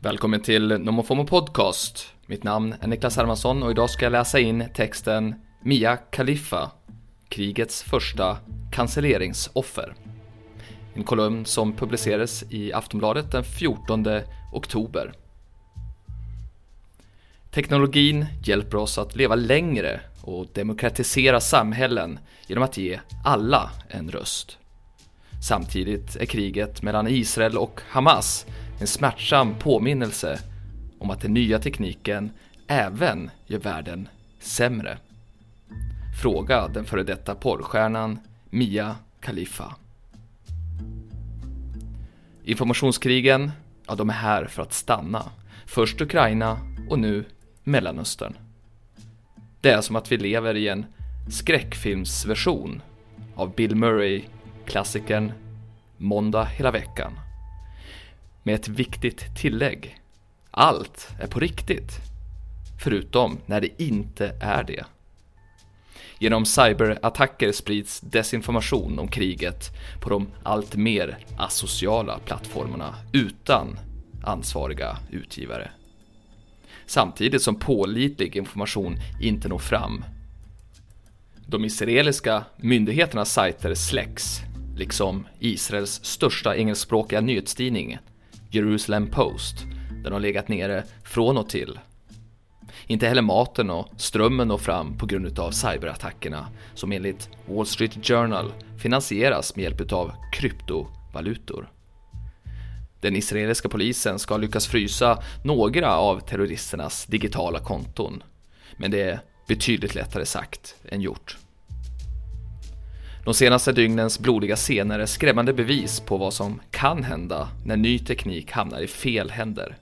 Välkommen till Nomofomo Podcast. Mitt namn är Niklas Hermansson och idag ska jag läsa in texten Mia Khalifa, krigets första cancelleringsoffer. En kolumn som publicerades i Aftonbladet den 14 oktober. Teknologin hjälper oss att leva längre och demokratisera samhällen genom att ge alla en röst. Samtidigt är kriget mellan Israel och Hamas en smärtsam påminnelse om att den nya tekniken även gör världen sämre. Fråga den före detta porrstjärnan Mia Khalifa. Informationskrigen, ja de är här för att stanna. Först Ukraina och nu Mellanöstern. Det är som att vi lever i en skräckfilmsversion av Bill Murray-klassikern Måndag hela veckan. Med ett viktigt tillägg. Allt är på riktigt. Förutom när det inte är det. Genom cyberattacker sprids desinformation om kriget på de allt mer asociala plattformarna utan ansvariga utgivare. Samtidigt som pålitlig information inte når fram. De israeliska myndigheternas sajter släcks, liksom Israels största engelskspråkiga nyhetstidning, Jerusalem Post, där de legat nere från och till. Inte heller maten och strömmen når fram på grund av cyberattackerna som enligt Wall Street Journal finansieras med hjälp av kryptovalutor. Den israeliska polisen ska lyckas frysa några av terroristernas digitala konton. Men det är betydligt lättare sagt än gjort. De senaste dygnens blodiga scener är skrämmande bevis på vad som kan hända när ny teknik hamnar i fel händer.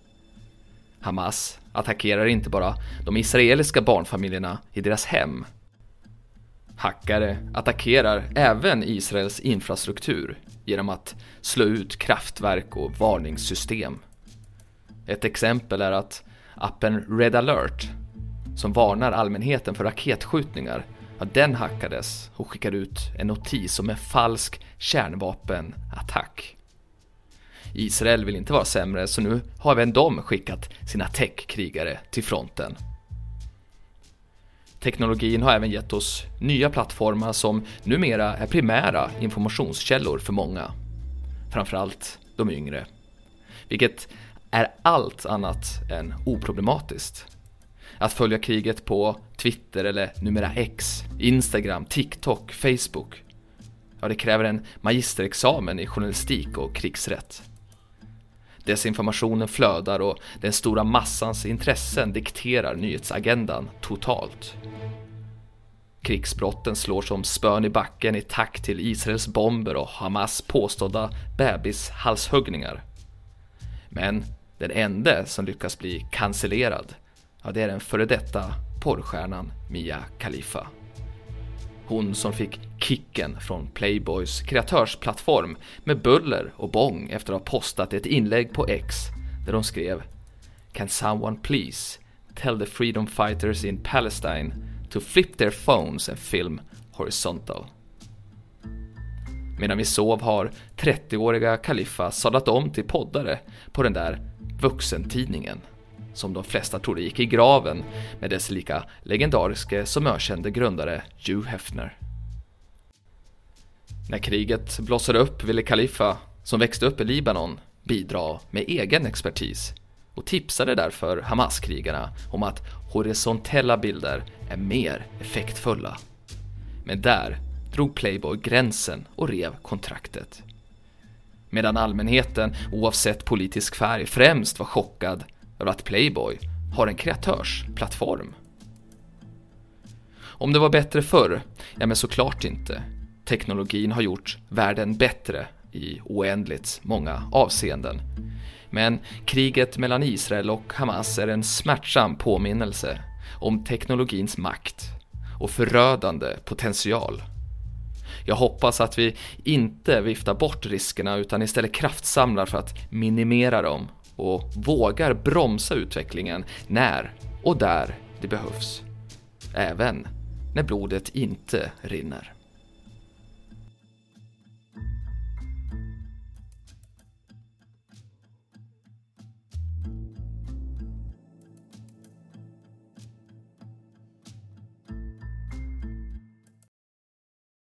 Hamas attackerar inte bara de israeliska barnfamiljerna i deras hem. Hackare attackerar även Israels infrastruktur genom att slå ut kraftverk och varningssystem. Ett exempel är att appen Red alert, som varnar allmänheten för raketskjutningar, ja, den hackades och skickade ut en notis om en falsk kärnvapenattack. Israel vill inte vara sämre så nu har även de skickat sina techkrigare till fronten. Teknologin har även gett oss nya plattformar som numera är primära informationskällor för många. Framförallt de yngre. Vilket är allt annat än oproblematiskt. Att följa kriget på Twitter eller numera X, Instagram, TikTok, Facebook. Ja, det kräver en magisterexamen i journalistik och krigsrätt. Desinformationen flödar och den stora massans intressen dikterar nyhetsagendan totalt. Krigsbrotten slår som spön i backen i takt till Israels bomber och Hamas påstådda bebishalshuggningar. Men den enda som lyckas bli cancellerad, ja det är den före detta porrstjärnan Mia Khalifa. Hon som fick kicken från Playboys kreatörsplattform med buller och bång efter att ha postat ett inlägg på X där hon skrev “Can someone please tell the freedom fighters in Palestine to flip their phones and film horizontal?” Medan vi sov har 30-åriga Khalifa sadlat om till poddare på den där vuxentidningen som de flesta trodde gick i graven med dess lika legendariske som ökände grundare Hugh Hefner. När kriget blossade upp ville Khalifa, som växte upp i Libanon, bidra med egen expertis och tipsade därför Hamas-krigarna om att horisontella bilder är mer effektfulla. Men där drog Playboy gränsen och rev kontraktet. Medan allmänheten, oavsett politisk färg, främst var chockad över att Playboy har en kreatörsplattform. Om det var bättre förr? Ja, men såklart inte. Teknologin har gjort världen bättre i oändligt många avseenden. Men kriget mellan Israel och Hamas är en smärtsam påminnelse om teknologins makt och förödande potential. Jag hoppas att vi inte viftar bort riskerna utan istället kraftsamlar för att minimera dem och vågar bromsa utvecklingen när och där det behövs. Även när blodet inte rinner.